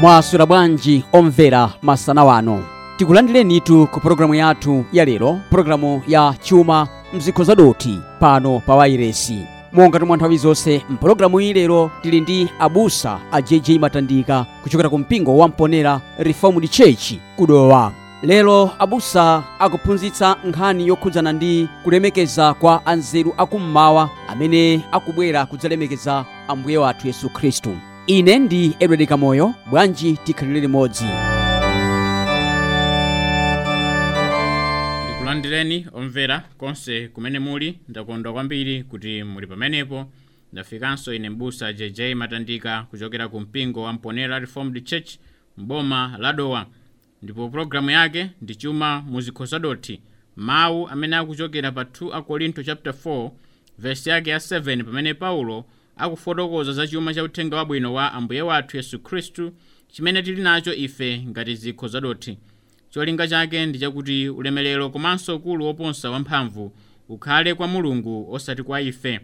mwaswera bwanji omvera masana wano. Tikulandirenitu ku pologalamu yathu ya lero pologalamu ya chuma mzikho zadoti pano pa wairesi. Monga tomwe nthawi zonse mpologalamu iyi lero tili ndi abusa a jj matandika kuchokera ku mpingo wa mponera reformed church kudowa. Lero abusa akuphunzitsa nkhani yokhudzana ndi kulemekeza kwa anzeru akummawa amene akubwera kudzalemekeza ambuye wathu yesu khristu ine ndi edward kamoyo bwanji tikhalire limodzi ndikulandireni omvera konse kumene muli ndakondwa kwambiri kuti muli pamenepo. Ndafikanso ine mbusa jj matandika kuchokera ku mpingo wa mponera reformed church mboma la dowa ndipo pologalamu yake ndi chuma muzikhoza zadoti mawu amene akuchokera pa 2 akorinto chapter 4 vesi yake ya 7 pamene paulo akufotokoza za chuma cha uthenga wabwino wa ambuye wathu yesu khristu chimene tili nacho ife ngati zikho zadothi. Cholinga chake ndi chakuti ulemerero komanso ukulu woposa wamphamvu ukhale kwa mulungu osati kwa ife.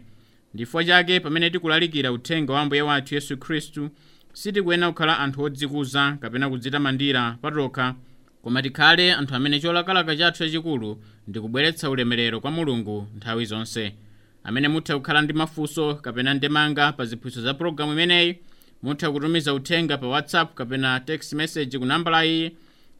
Ndifukwa chake pamene tikulalikira uthenga wa ambuye wathu yesu khristu sitikuyena kukhala anthu odzikuza kapena kudzita mandira patokha koma tikhale anthu amene cholakalaka chathu chachikulu ndi kubweretsa ulemerero kwa mulungu nthawi zonse amene mutha kukhala ndi mafunso kapena ndemanga pa ziphunzitso za pologalamu imeneyi mutha kutumiza uthenga pa whatsapp kapena text message ku nambala iyi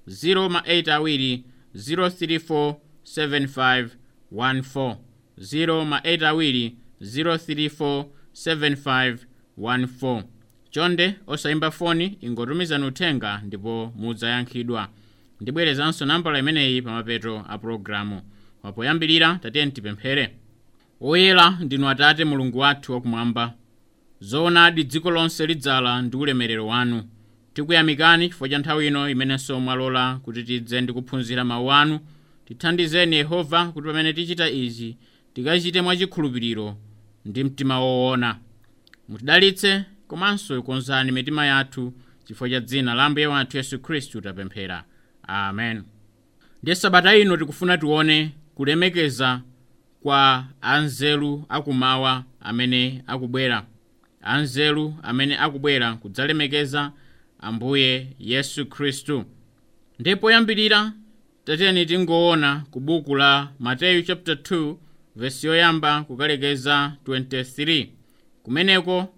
0 awiri 034 7514 0 034 7514 chonde osayimba foni ingotumizani uthenga ndipo mudzayankhidwa ndibwerezanso nambala imeneyi pa mapeto a pologalamu wapoyambirira tatiyeni tipemphere oyera ndinu atate mulungu wathu wakumwamba zoonadi dziko lonse lidzala ndi ulemerero wanu. Tikuyamikani chifukwa cha nthawi ino imenenso mwalola kuti tidze ndi kuphunzira mawu anu. Tithandizeni yehova kuti pamene tichita izi tikachite mwachikhulupiriro ndi mtima woona. Mutidalitse komanso konzani mitima yathu chifukwa cha dzina la ambuye wathu yesu khristu tapemphera. Amen. Ndiye sabata ino tikufuna tione kulemekeza kwa anzeru akumawa amene akubwera. Anzeru amene akubwera kudzalemekeza ambuye yesu khristu. Ndipo yambirira tateni tingoona ku buku la mateyu chapter 2 vesi yoyamba kukalekeza 23 kumeneko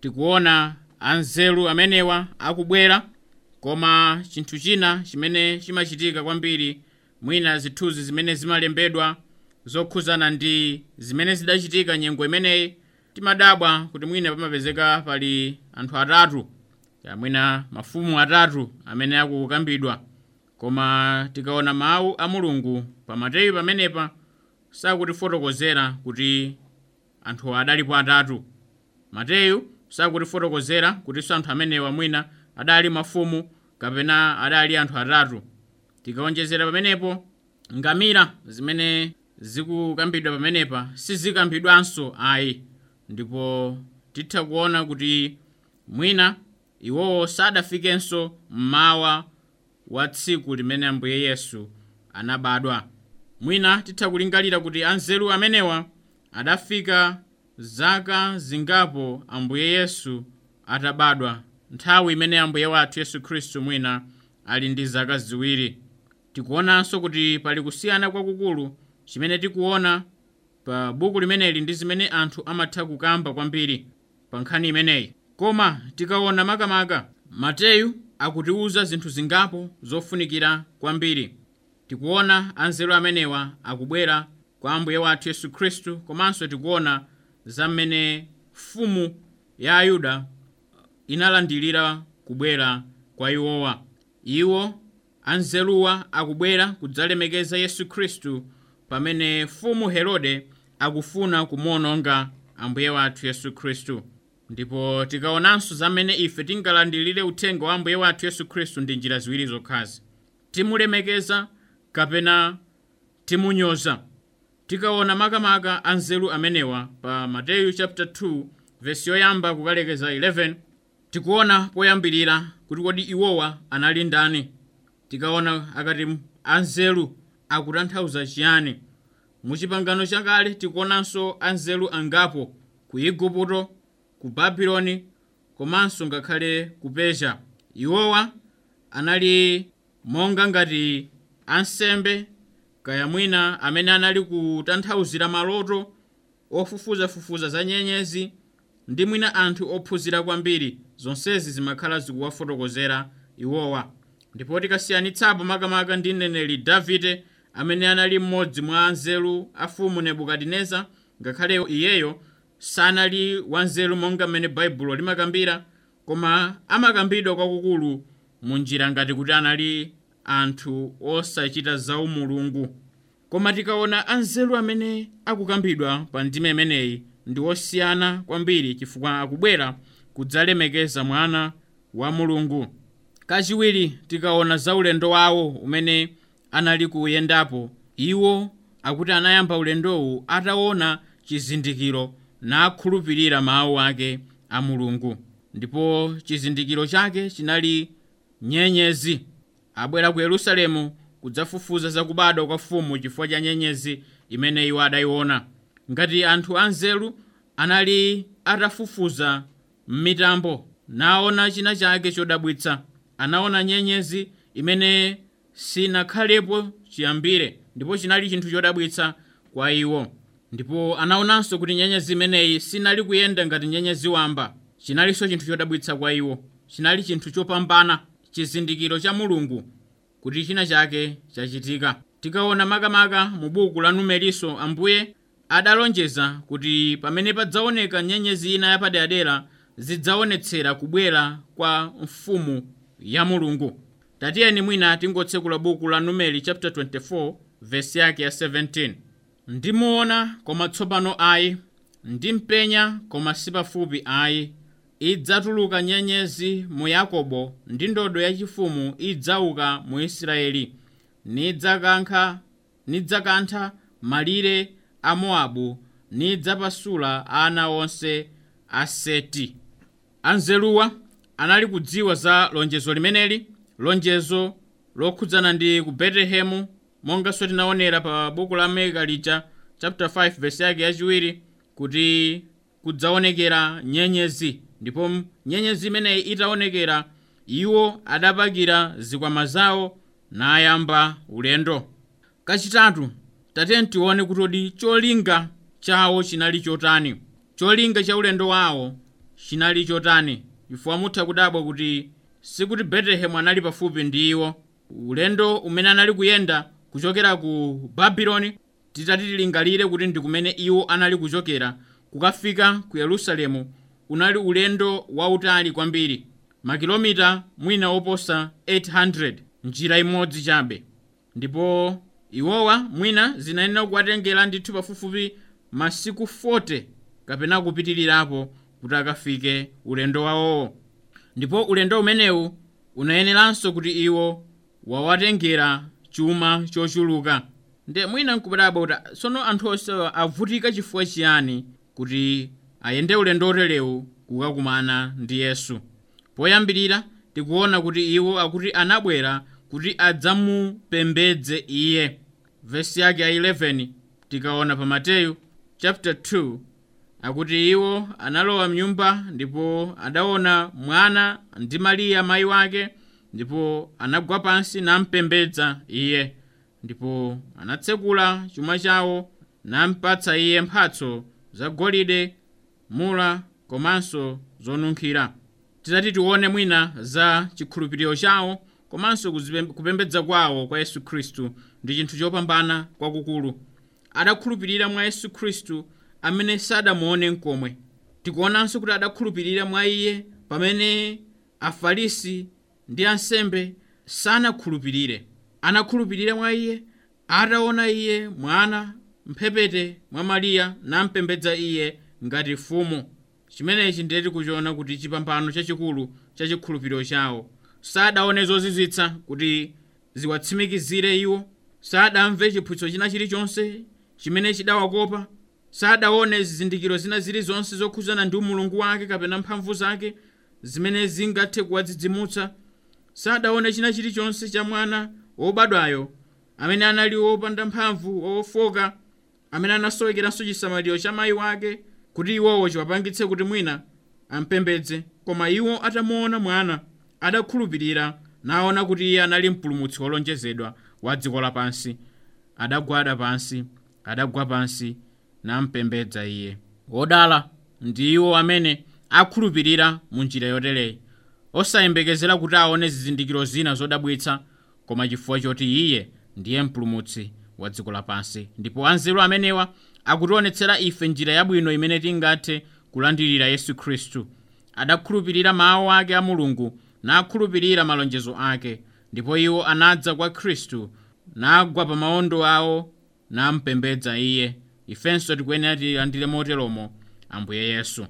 tikuona anzeru amenewa akubwera koma chinthu china chimene chimachitika kwambiri mwina zithunzi zimene zimalembedwa zokhuzana ndi zimene zidachitika nyengo imeneyi timadabwa kuti mwina pamapezeka pali anthu atatu mwina mafumu atatu amene akukambidwa. Koma tikaona mawu a mulungu pa mateyu pamenepa sakutifotokozera kuti anthu adalipo atatu. Mateyu sakutifotokozera kutinso anthu amenewa mwina adali mafumu kapena adali anthu atatu. Tikaonjezera pamenepo ngamira zimene zikukambidwa pamenepa sizikambidwanso ayi. Ndipo titha kuona kuti mwina iwowo sadafikenso mmawa wa tsiku limene ambuye yesu anabadwa. Mwina titha kulingalira kuti anzeru amenewa adafika zaka zingapo ambuye yesu atabadwa. Nthawi imene ambuye wathu yesu khristu mwina ali ndi zaka ziwiri. Tikuonanso kuti pali kusiyana kwakukulu chimene tikuona pa buku limeneli ndi zimene anthu amatha kukamba kwambiri pa nkhani imeneyi. Koma tikaona makamaka mateyu akutiuza zinthu zingapo zofunikira kwambiri. Tikuona anzeru amenewa akubwera kwa ambuye wathu yesu khristu komanso tikuona za mmene mfumu ya ayuda inalandilira kubwera kwa iwowa. Iwo anzeruwa akubwera kudzalemekeza yesu khristu pamene mfumu herode akufuna kumononga ambuye wathu yesu khristu. Ndipo tikaonanso zamene ife tingalandilire uthenga wa ambuye wathu yesu khristu ndi njira ziwiri zokhazi. Timulemekeza kapena timunyoza. Tikaona makamaka anzeru amenewa pa mateyu chapter 2 vesi yoyamba kukalekeza 11 tikuona poyambirira kuti kodi iwowa anali ndani. Tikaona akati anzeru akutanthauza chiyani? Muchipangano chakale tikuonanso anzeru angapo ku igupto ku babuloni komanso ngakhale ku iwowa anali monga ngati ansembe kaya mwina amene anali kutanthauzira maloto ofufuzafufuza za nyenyezi ndi mwina anthu ophunzira kwambiri zonsezi zimakhala zikuwafotokozera iwowa. Ndipo tikasiyanitsapo makamaka ndi mneneri davide amene anali mmodzi mwa anzeru a fumu nebukadineza ngakhale iyeyo sanali wanzeru monga mmene baibulo limakambira koma amakambidwa kwakukulu munjira ngati kuti anali anthu osachita zaumulungu koma tikaona anzeru amene akukambidwa pa ndime imeneyi ndi osiyana kwambiri chifukwa akubwera kudzalemekeza mwana wa mulungu. Kachiwiri tikaona zaulendo wawo umene anali kuyendapo iwo akuti anayamba ulendowu ataona chizindikiro nakhulupirira mawu ake a mulungu. Ndipo chizindikiro chake chinali nyenyezi. Abwera ku yerusalemu kudzafufuza zakubadwa kwa mfumu chifukwa cha nyenyezi imene iwo adayiona ngati anthu anzeru anali atafufuza m'mitambo naona china chake chodabwitsa. Anaona nyenyezi imene sinakhalepo chiyambire ndipo chinali chinthu chodabwitsa kwa iwo. Ndipo anaonanso kuti nyenyezi imeneyi sinali kuyenda ngati nyenyezi wamba. Chinalinso chinthu chodabwitsa kwa iwo. Chinali chinthu chopambana chizindikiro cha mulungu kuti china chake chachitika. Tikaona makamaka mu buku la numeriso ambuye adalonjeza kuti pamene padzaoneka nyenyezi ina yapaderadera zidzaonetsera kubwera kwa mfumu ya mulungu tatiyeni mwina tingotsekula buku la numeri chapter 24 vesi yake ya 17 ndimuona koma tsopano ayi ndimpenya koma sipafupi ayi. Idzatuluka nyenyezi mu yakobo ndi ndodo yachifumu idzauka mu israeli. Nidzakankha nidzakantha malire a mowabu nidzapasula ana onse a seti. Anzeruwa anali kudziwa za lonjezo limeneli lonjezo lokhudzana ndi ku betelehemu monganso tinaonera pa buku la meka lija chapter 5 verse yake yachiwiri kuti kudzaonekera nyenyezi. Ndipo nyenyezi imeneyi itaonekera iwo adapakira zikwama zawo nayamba ulendo. Kachitatu tateni tione kutodi cholinga chawo chinali chotani. Cholinga cha ulendo wawo chinali chotani. Chifukwa mutha kudabwa kuti sikuti betelehemu anali pafupi ndi iwo ulendo umene anali kuyenda kuchokera ku babuloni titati tilingalire kuti ndi kumene iwo anali kuchokera. Kukafika ku yerusalemu unali ulendo wautali kwambiri. Makilomita mwina oposa 800 njira imodzi chabe. Ndipo iwowa mwina zinayenera kuwatengera ndithu pafupifupi masiku 40 kapena kupitilirapo kuti akafike ulendo wawowo ndipo ulendo umenewu unayeneranso kuti iwo wawatengera chuma chochuluka. Nde mwina nkupataba kuti tsono anthu onse avutika chifukwa chiyani kuti ayende ulendo otelewu kukakumana ndi yesu? Poyambirira tikuona kuti iwo akuti anabwera kuti adzamupembedze iye. Vesi yake ya 11 tikaona pa mateyu chapter 2 akuti iwo analowa mnyumba ndipo adaona mwana ndi mariya mayi wake ndipo anagwa pansi nampembedza iye ndipo anatsekula chuma chawo nampatsa iye mphatso zagolide mula komanso zonunkhira. Titati tione mwina za chikhulupiriro chawo komanso kupembedza kwawo kwa yesu khristu ndi chinthu chopambana kwakukulu. Adakhulupirira mwa yesu khristu amene sadamuone nkomwe. Tikuonanso kuti adakhulupirira mwa iye pamene afarisi ndi ansembe sanakhulupirire. Anakhulupirira mwa iye ataona iye mwana mphepete mwa mariya nampembedza iye ngati mfumu chimenechi ndiye tikuchiona kuti chipambano chachikulu cha chikhulupiriro chawo. Sadaone zozizwitsa kuti ziwatsimikizire iwo. Sadamve chiphunzitso china chilichonse chimene chidawakopa sadaone zizindikiro zina zilizonse zokhudzana ndi umulungu wake kapena mphamvu zake zimene zingathe kuwadzidzimutsa. Sadaone china chilichonse cha mwana wobadwayo amene anali wopanda mphamvu wofoka amene anasowekeranso chisamaliro cha mayi wake kuti iwowo chiwapangitse kuti mwina ampembedze. Koma iwo atamuona mwana adakhulupirira naona kuti iye anali mpulumutsi wolonjezedwa wa dziko lapansi. Adagwada pansi adagwa pansi nampembedza iye. Wodala ndi iwo amene akhulupirira mu njira yotereyi osayembekezera kuti aone zizindikiro zina zodabwitsa koma chifukwa choti iye ndiye mpulumutsi wa dziko lapansi. Ndipo anzeru amenewa akutionetsera ife njira yabwino imene tingathe kulandirira yesu khristu. Adakhulupirira mawu ake a mulungu nakhulupirira malonjezo ake. Ndipo iwo anadza kwa khristu nagwa pa maondo awo nampembedza iye ifenso tikuyenera tilandire moteromo ambuye yesu.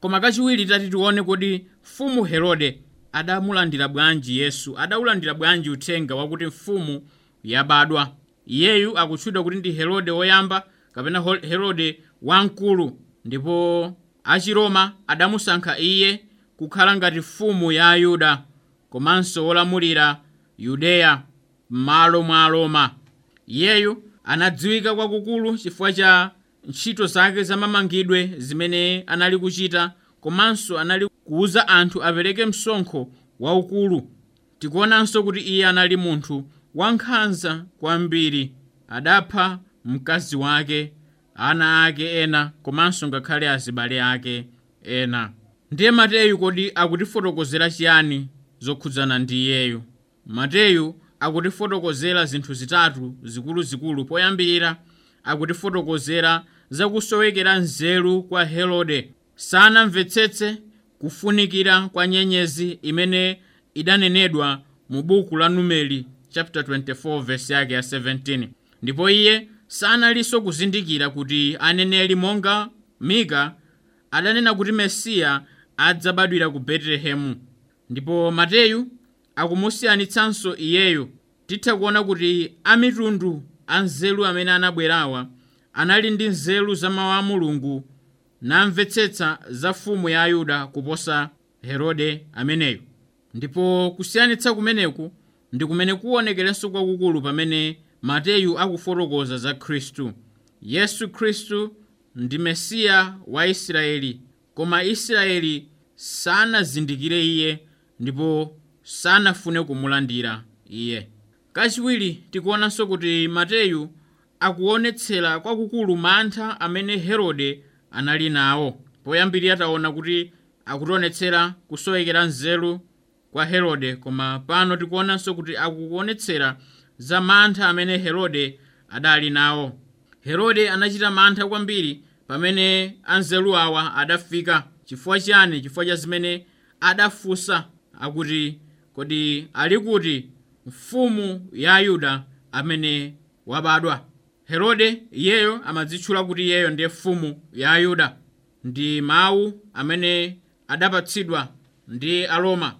Koma kachiwiri tati tione kodi mfumu herode adamulandira bwanji yesu adaulandira bwanji uthenga wakuti mfumu yabadwa. Iyeyu akutchedwa kuti ndi herode woyamba kapena herode wamkulu. Ndipo achiroma adamusankha iye kukhala ngati mfumu ya ayuda komanso wolamulira yudeya m'malo mwa roma. Iyeyu anadziwika kwakukulu chifukwa cha ntchito zake zamamangidwe zimene anali kuchita komanso anali kuwuza anthu apereke msonkho waukulu. Tikuonanso kuti iye anali munthu wankhanza kwambiri adapha mkazi wake ana ake ena komanso ngakhale azibale ake ena. Ndiye mateyu kodi akutifotokozera chiyani zokhudzana ndi iyeyu? Mateyu akutifotokozera zinthu zitatu zikuluzikulu poyambirira akutifotokozera zakusowekera nzeru kwa herode. Sanamvetsetse kufunikira kwa nyenyezi imene idanenedwa mu buku la numeri chapter 24 verse yake ya 17 ndipo iye sanalinso kuzindikira kuti aneneri monga mika adanena kuti mesiya adzabadwira ku betelehemu ndipo mateyu akumusiyanitsanso iyeyo titha kuona kuti amitundu anzeru amene anabwerawa anali ndi nzeru za mawu a mulungu namvetsetsa za mfumu ya ayuda kuposa herode ameneyo. Ndipo kusiyanitsa kumeneku ndi kumene kuonekerenso kwakukulu pamene mateyu akufotokoza za khristu. Yesu khristu ndi mesiya wa israeli koma israeli sanazindikire iye ndipo sanafune kumulandira. Iye. Kachiwiri tikuonanso kuti mateyu akuonetsera kwakukulu mantha amene herode anali nawo. Poyambirira taona kuti akutionetsera kusowekera nzeru kwa herode koma pano tikuonanso kuti akuonetsera za mantha amene herode adali nawo. Herode anachita mantha kwambiri pamene anzeru awa adafika. Chifukwa chiyani? Chifukwa cha zimene adafunsa akuti kodi ali kuti mfumu ya ayuda amene wabadwa. Herode iyeyo amadzitchula kuti iyeyo ndiye mfumu ya ayuda ndi mawu amene adapatsidwa ndi aroma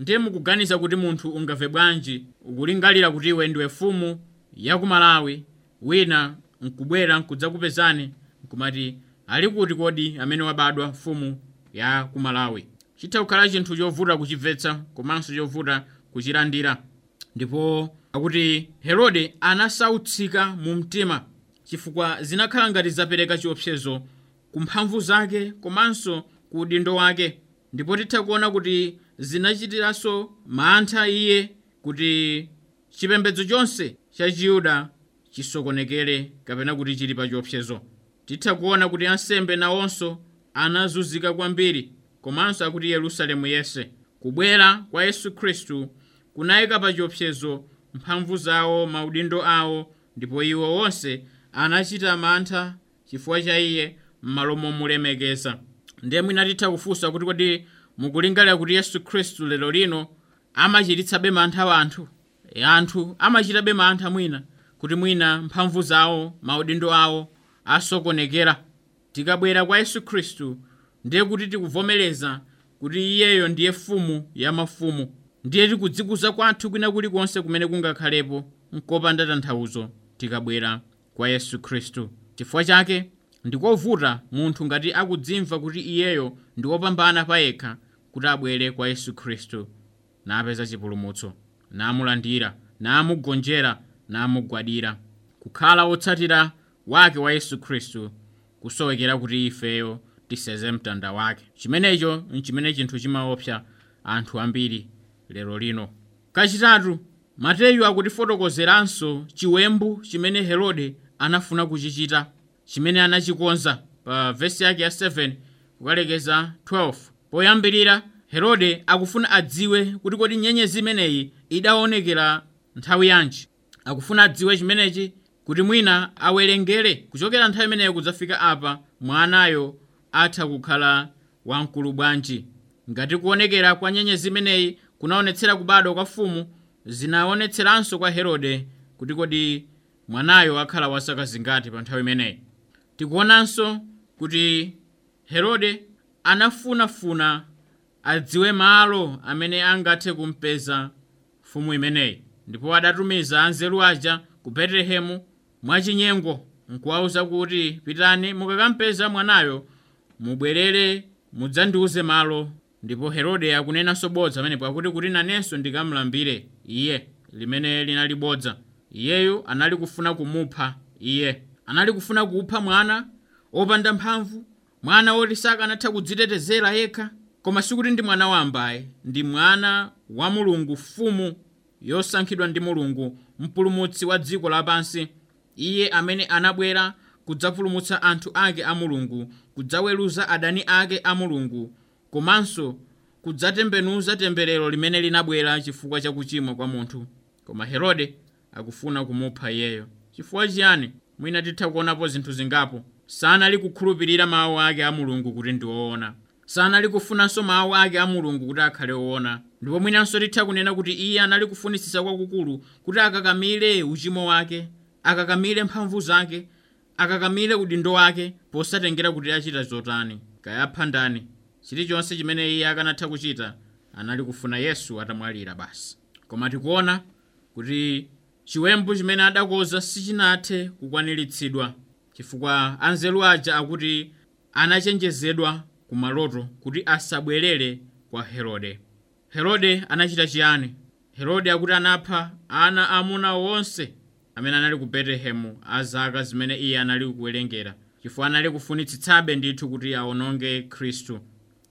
ndiye mukuganiza kuti munthu ungamve bwanji ukulingalira kuti iwe ndiwe mfumu ya ku malawi wina nkubwera nkudzakupezani nkumati ali kuti kodi amene wabadwa mfumu ya ku malawi chitha kukhala chinthu chovuta kuchimvetsa komanso chovuta kuchilandira. Ndipo akuti herode anasautsika mu mtima chifukwa zinakhala ngati zapereka chiopsezo ku mphamvu zake komanso ku udindo wake. Ndipo titha kuona kuti zinachitiranso mantha iye kuti chipembedzo chonse cha chiyuda chisokonekere kapena kuti chili pa chiopsezo. Titha kuona kuti ansembe nawonso anazunzika kwambiri komanso akuti yerusalemu yense kubwera kwa yesu khristu kunayika pa chiopsezo mphamvu zawo maudindo awo ndipo iwo wonse anachita mantha chifukwa cha iye m'malo momulemekeza. Ndiye mwina titha kufunsa kuti kodi mukulingalira kuti yesu khristu lero lino amachititsabe mantha anthu E, anthu amachitabe mantha mwina kuti mwina mphamvu zawo maudindo awo asokonekera. Tikabwera kwa yesu khristu ndiye kuti tikuvomereza kuti iyeyo ndiye mfumu ya mafumu ndiye tikudzikuza kwathu kwina kulikonse kumene kungakhalepo nkopanda tanthauzo tikabwera kwa yesu khristu. Chifukwa chake ndikovuta munthu ngati akudzimva kuti iyeyo ndi wopambana payekha kuti abwere kwa yesu khristu. Napeza chipulumutso namulandira namugonjera namugwadira kukhala wotsatira wake wa yesu khristu kusowekera kuti ifeyo tiseze mtanda wake. Chimenecho nchimene chinthu chimaopsa anthu ambiri lero lino. Kachitatu mateyu akutifotokozeranso chiwembu chimene herode anafuna kuchichita chimene anachikonza pa vesi yake ya 7 kukalekeza 12 poyambirira herode akufuna adziwe kuti kodi nyenyezi imeneyi idaonekera nthawi yanji. Akufuna adziwe chimenechi kuti mwina awerengere kuchokera nthawi imeneyo kudzafika apa mwanayo atha kukhala wamkulu bwanji. Ngati kuonekera kwa nyenyezi imeneyi kunaonetsera kubadwa kwa fumu zinaonetseranso kwa herode kuti kodi mwanayo akhala wasaka zingati pa nthawi imeneyi. Tikuonanso kuti herode anafunafuna adziwe malo amene angathe kumpeza mfumu imeneyi. Ndipo adatumiza anzeru aja ku betelehemu mwachinyengo nkuwawuza kuti pitani mukakampeza mwanayo mubwerere mudzandiuze malo. Ndipo herode akunenanso bodza pamenepo akuti kuti nanenso ndikamulambire iye limene linali bodza iyeyu anali kufuna kumupha iye anali kufuna kupha mwana opanda mphamvu mwana woti sakanatha kudzitetezera yekha koma sikuti ndi mwana wambaye ndi mwana wa mulungu mfumu yosankhidwa ndi mulungu mpulumutsi wa dziko lapansi. Iye amene anabwera kudzapulumutsa anthu ake a mulungu kudzaweruza adani ake a mulungu komanso kudzatembenuza temberero limene linabwera chifukwa cha kuchimwa kwa munthu. Koma herode akufuna kumupha iyeyo. Chifukwa chiyani? Mwina titha kuonapo zinthu zingapo? Sanali kukhulupirira mawu ake a mulungu kuti ndi woona. Sanali kufunanso mawu ake a mulungu kuti akhale woona. Ndipo mwinanso titha kunena kuti iye anali kufunisisa kwakukulu kuti akakamire uchimo wake akakamire mphamvu zake akakamire udindo wake posatengera kuti achita zotani. Kayapha ndani chilichonse chimene iye akanatha kuchita anali kufuna yesu atamwalira basi. Koma tikuona kuti chiwembu chimene adakoza sichinathe kukwaniritsidwa chifukwa anzeru aja akuti anachenjezedwa ku maloto kuti asabwerere kwa herode. Herode anachita chiyani? Herode akuti anapha ana amuna wonse amene anali ku betelehemu azaka zaka zimene iye anali kuwerengera chifukwa anali kufunitsitsabe ndithu kuti awononge khristu.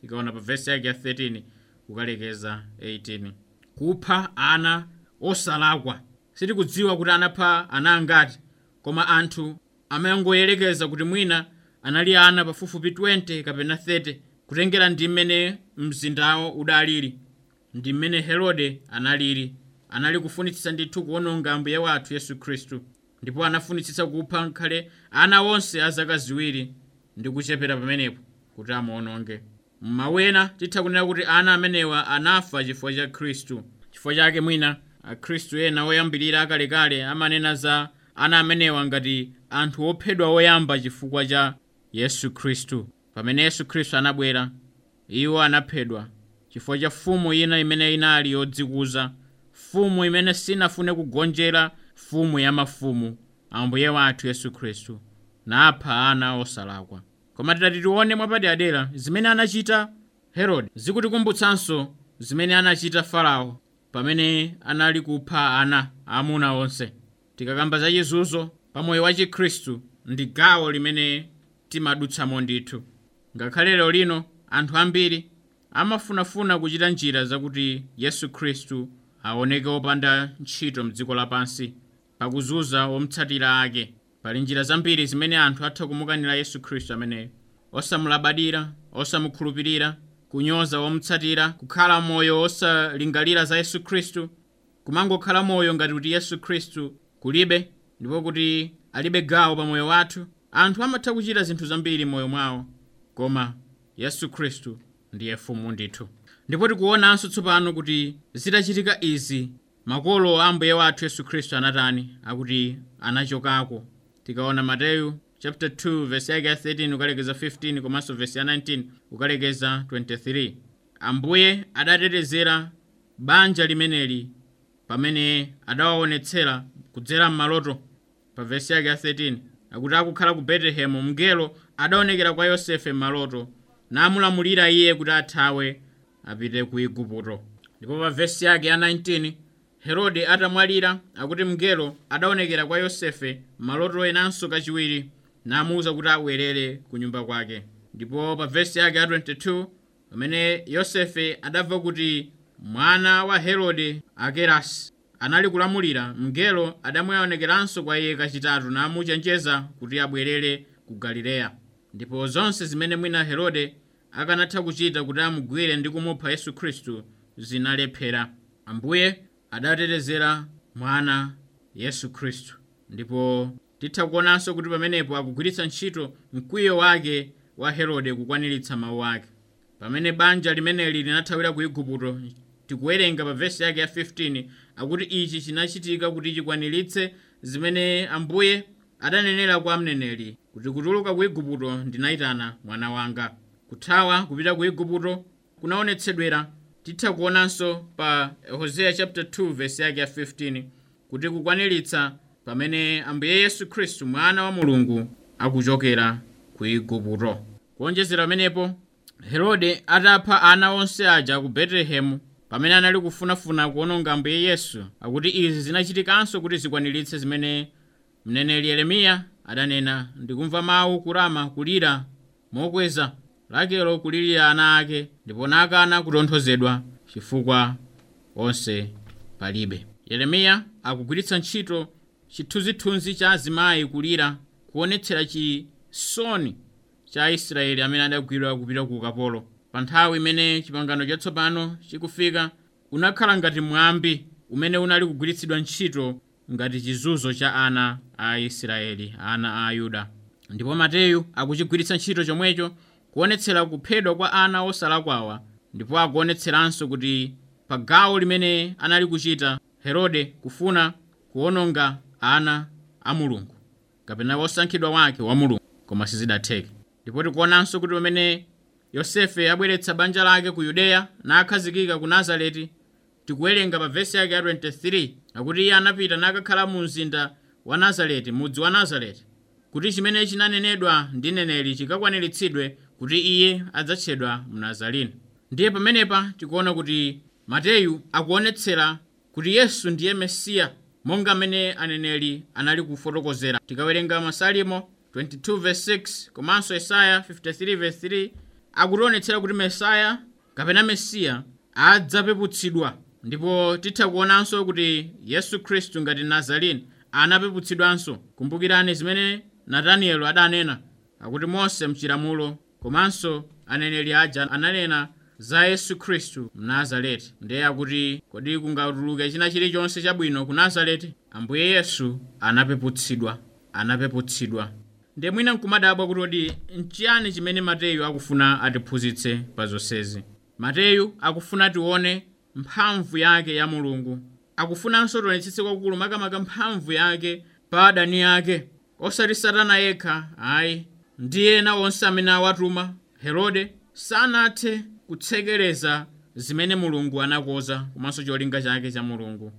Tikaona pa vesi yake ya 13 kukalekeza 18 kupha ana osalakwa. Sitikudziwa kuti anapha ana angati koma anthu amangoyerekeza kuti mwina anali ana pafupifupi 20 kapena 30 kutengera ndi mmene mzindawo udalili. Ndi mmene herode analili anali kufunitsitsa ndithu kuwononga mbuye wathu yesu khristu ndipo anafunitsitsa kupha nkhale ana onse a zaka ziwiri ndi kuchepera pamenepo kuti amuwononge. Mmawena titha kunena kuti ana amenewa anafa chifukwa cha khristu chifukwa chake mwina akhristu ena oyambirira akalekale amanena za ana amenewa ngati anthu ophedwa oyamba chifukwa cha yesu khristu. Pamene yesu khristu anabwera iwo anaphedwa chifukwa cha fumu ina imene inali yodzikuza fumu imene sinafune kugonjera fumu ya mafumu ambuye wathu yesu khristu napha ana osalakwa. Koma tidati tione mwapaderadera zimene anachita herode zikutikumbutsanso zimene anachita farao pamene anali kupha ana amuna onse. Tikakamba za chizunzo pamoyo wa chikhristu ndi gawo limene timadutsamo ndithu. Ngakhale lero lino anthu ambiri amafunafuna kuchita njira zakuti yesu khristu aoneke wopanda ntchito mdziko lapansi pakuzunza womutsatira ake. Pali njira zambiri zimene anthu atha kumukanira yesu khristu ameneyo osamulabadira osamukhulupirira kunyoza womutsatira kukhala moyo osalingalira za yesu khristu kumangokhala moyo ngati kuti yesu khristu kulibe ndipo kuti alibe gawo pa moyo wathu anthu amatha kuchita zinthu zambiri moyo mwawo koma yesu khristu ndiye mfumu ndithu ndipo tikuonanso tsopano kuti zitachitika izi makolo a ambuye wathu yesu khristu anatani akuti anachokako. Tikaona mateyu chapter 2 verse yake ya 13 ukalekeza 15 komanso verse ya 19 ukalekeza 23 ambuye adatetezera banja limeneli pamene adawaonetsera kudzera m'maloto pa vesi yake ya 13 akuti akukhala ku betelehemu mngelo adaonekera kwa yosefe m'maloto namulamulira iye kuti athawe apite ku igupto ndipo pa vesi yake ya 19 herode atamwalira akuti mngelo adaonekera kwa yosefe m'maloto enanso kachiwiri namuwuza kuti abwerere ku nyumba kwake. Ndipo pa vesi yake ya 22 pamene yosefe adamva kuti mwana wa herode akelasi anali kulamulira mngelo adamuonekeranso kwa iye kachitatu namuchenjeza kuti abwerere ku galileya. Ndipo zonse zimene mwina herode akanatha kuchita kuti amugwire ndi kumupha yesu khristu zinalephera ambuye adatetezera mwana yesu khristu. Ndipo titha kuonanso kuti pamenepo akugwiritsa ntchito mkwiyo wake wa herode kukwaniritsa mawu ake. Pamene banja limeneli linathawira ku igupto tikuwerenga pa vesi yake ya 15 akuti ichi chinachitika kuti chikwaniritse zimene ambuye adanenera kwa mneneri kuti kutuluka ku igupto ndinayitana mwana wanga kuthawa kupita ku igupto kunaonetsedwera. Titha kuonanso pa hosea chapter 2 vesi yake ya 15 kuti kukwaniritsa pamene ambuye yesu khristu mwana wa mulungu akuchokera ku igupto. Kuonjezera pamenepo herode atapha ana onse aja ku betelehemu pamene anali kufunafuna kuononga ambuye yesu akuti izi zinachitikanso kuti zikwaniritse zimene mneneri yeremiya adanena ndikumva mawu kurama kulira mokweza rakelo kulirira ana ake ndipo nakana kutonthozedwa chifukwa onse palibe. Yeremiya akugwiritsa ntchito chithunzithunzi cha azimayi kulira kuonetsera chisoni cha aisraeli amene adagwidwa kupita ku ukapolo. Pa nthawi imene chipangano chatsopano chikufika unakhala ngati mwambi umene unali kugwiritsidwa ntchito ngati chizunzo cha ana a aisraeli ana a ayuda. Ndipo mateyu akuchigwiritsa ntchito chomwecho kuonetsera kuphedwa kwa ana osalakwawa ndipo akuonetseranso kuti pa gawo limene anali kuchita herode kufuna kuononga ana a mulungu kapena wosankhidwa wake wa mulungu koma sizidatheke. Ndipo tikuonanso kuti pamene yosefe abweretsa banja lake ku yudeya nakhazikika ku nazareti tikuwerenga pa vesi yake ya 23 akuti iye anapita nakakhala mu mzinda wa nazareti mudzi wa nazareti kuti chimene chinanenedwa ndi neneri chikakwaniritsidwe kuti iye adzatchedwa mnazareni ndiye pamenepa tikuona kuti mateyu akuonetsera kuti yesu ndiye mesiya monga amene aneneri anali kufotokozera. Tikawerenga masalimo 22:6 komanso yesaya 53:3 akutionetsera kuti mesaya kapena mesiya adzapeputsidwa. Ndipo titha kuonanso kuti yesu khristu ngati nazareni anapeputsidwanso. Kumbukirani zimene natanielo adanena akuti mose mchilamulo komanso aneneri aja ananena za yesu khristu mnazareti. Ndiye akuti kodi kungatuluke china chilichonse chabwino ku nazareti? Ambuye yesu anapeputsidwa anapeputsidwa. Ndiye mwina nkumadabwa kuti kodi nchiyani chimene mateyu akufuna atiphunzitse pa zonsezi? Mateyu akufuna tione mphamvu yake ya mulungu. Akufunanso tionetsetse kwakulu makamaka mphamvu yake pa adani ake. Osati satana yekha ayi ndi ena onse amene awatuma. Herode sanathe kutsekereza zimene mulungu anakonza komanso cholinga chake cha mulungu.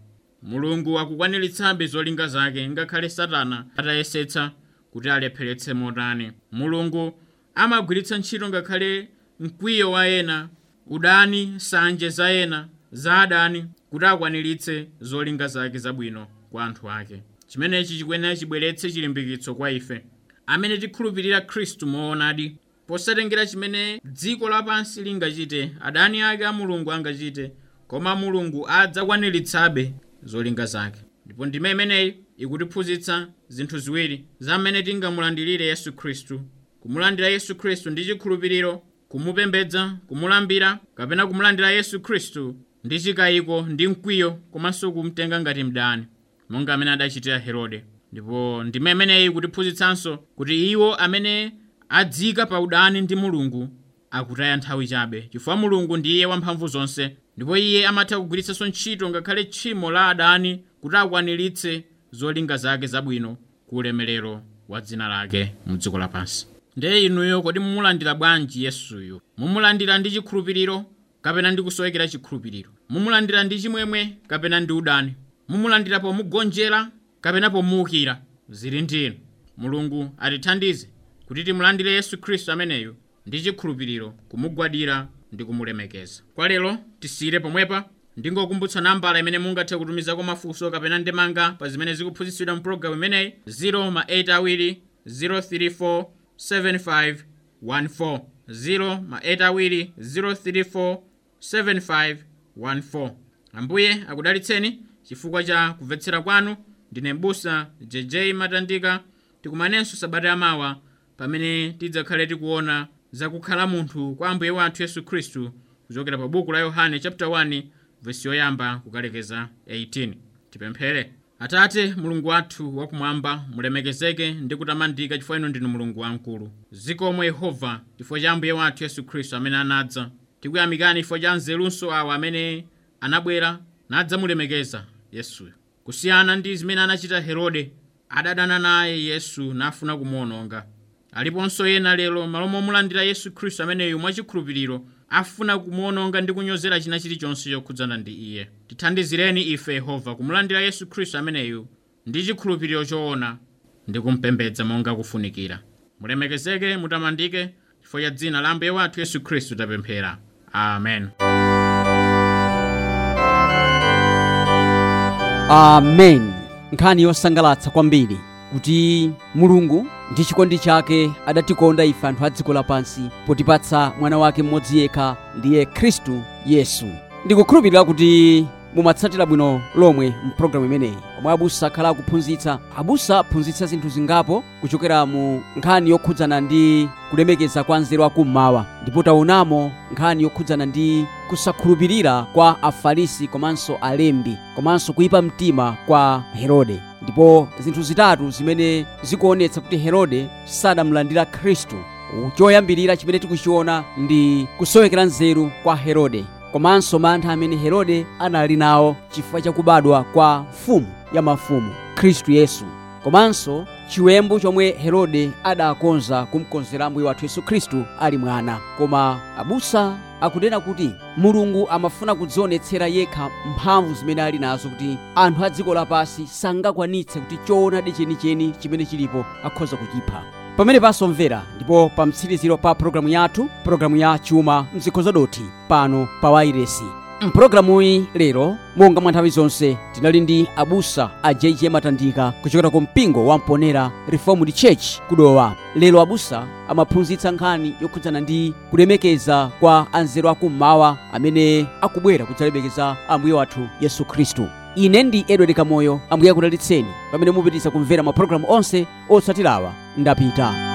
Mulungu akukwaniritsabe zolinga zake ngakhale satana atayesetsa kuti alepheretse motani. Mulungu amagwiritsa ntchito ngakhale mkwiyo wa ena udani nsanje za ena za adani kuti akwaniritse zolinga zake zabwino kwa anthu ake. Chimenechi chikuyenera chibweretse chilimbikitso kwa ife amene tikhulupirira khristu moonadi posatengera chimene dziko lapansi lingachite adani ake a mulungu angachite koma mulungu adzakwaniritsabe zolinga zake. Ndipo ndime imeneyi ikutiphunzitsa zinthu ziwiri za mmene tingamulandirire yesu khristu. Kumulandira yesu khristu ndi chikhulupiriro kumupembedza kumulambira kapena kumulandira yesu khristu ndi chikayiko ndi mkwiyo komanso kumtenga ngati mdani monga amene adachitira herode ndipo ndime imeneyi ikutiphunzitsanso kuti iwo amene adzika pa udani ndi mulungu akutaya nthawi chabe chifukwa mulungu ndiye wamphamvu zonse. Ndipo iye amatha kugwiritsanso ntchito ngakhale tchimo la adani kuti akwaniritse zolinga zake zabwino ku ulemerero wa dzina lake mdziko lapansi. Ndiye inuyo kodi mumulandira bwanji yesuyo? Mumulandira ndi chikhulupiriro kapena ndi kusowekera chikhulupiriro? Mumulandira ndi chimwemwe kapena ndi udani? Mumulandira pomugonjera kapena pomuukira zili ndinu. Mulungu atithandize kuti timulandire yesu khristu ameneyu ndi chikhulupiriro kumugwadira ndi kumulemekeza. Kwa lero tisiyire pomwepa ndingokumbutsa nambala imene mungathe kutumizako mafunso kapena ndemanga pa zimene zikuphunzitsidwa mpulogalamu imeneyi 0 ma 8 awiri 034 7514 0 ma 8 awiri 034 7514 14 ambuye akudalitseni chifukwa cha kumvetsera kwanu ndine m'busa jj matandika tikumanenso sabata yamawa pamene tidzakhale tikuona zakukhala munthu kwa ambuye wathu yesu khristu kuchokera pa buku la yohane chapter 1 vesi yoyamba kukalekeza 18 tipemphere atate mulungu wathu wakumwamba mulemekezeke ndi kutamandika chifukwa inu ndinu mulungu wamkulu zikomwe yehova chifukwa cha ambuye wathu yesu khristu amene anadza. Tikuyamikani chifukwa cha nzerunso awa amene anabwera nadzamulemekeza yesuyo kusiyana ndi zimene anachita herode adadana naye yesu nafuna kumuwononga. Aliponso ena lero malo momulandira yesu khristu ameneyu mwachikhulupiriro afuna kumuwononga ndi kunyozera china chilichonse chokhudzana ndi iye. Tithandizireni ife yehova kumulandira yesu khristu ameneyu ndi chikhulupiriro choona ndi kumpembedza monga kufunikira. Mulemekezeke mutamandike chifukwa cha dzina la ambuye wathu yesu khristu tapemphera. Amen amen. Nkhani yosangalatsa kwambiri kuti mulungu ndi chikondi chake adatikonda ife anthu a dziko lapansi potipatsa mwana wake mmodzi yekha ndiye khristu yesu. Ndikukhulupirira kuti mumatsatira bwino lomwe mpulogalamu imeneyi. Omwe abusa akhala akuphunzitsa abusa aphunzitsa zinthu zingapo kuchokera mu nkhani yokhudzana ndi kulemekeza kwa nzeru akummawa ndipo taonamo nkhani yokhudzana ndi kusakhulupirira kwa afarisi komanso alembi komanso kuyipa mtima kwa herode. Ndipo zinthu zitatu zimene zikuonetsa kuti herode sadamulandira khristu choyambirira chimene tikuchiona ndi kusowekera nzeru kwa herode. Komanso mantha amene herode anali nawo chifukwa chakubadwa kwa mfumu ya mafumu khristu yesu. Komanso chiwembu chomwe herode adakonza kumkonzera mbuye wathu yesu khristu ali mwana. Koma abusa akunena kuti mulungu amafuna kudzionetsera yekha mphamvu zimene ali nazo kuti anthu a dziko lapansi sangakwanitse kuti choonadi chenicheni chimene chilipo akhoza kuchipha. Pamene pasomvera ndipo pa mtsiriziro pa programu yathu programu ya chuma mzikhoza doti pano pa wairesi mpulogalamuyi lero monga mwa nthawi zonse tinali ndi abusa a jj matandika kuchokera ku mpingo wa mponera reformed church kudowa. Lero abusa amaphunzitsa nkhani yokhudzana ndi kulemekeza kwa anzeru akummawa amene akubwera kudzalemekeza ambuye wathu yesu khristu. Ine ndi edward kamoyo ambuye akutalitseni pamene mupitisa kumvera mapulogalamu onse otsatirawa ndapita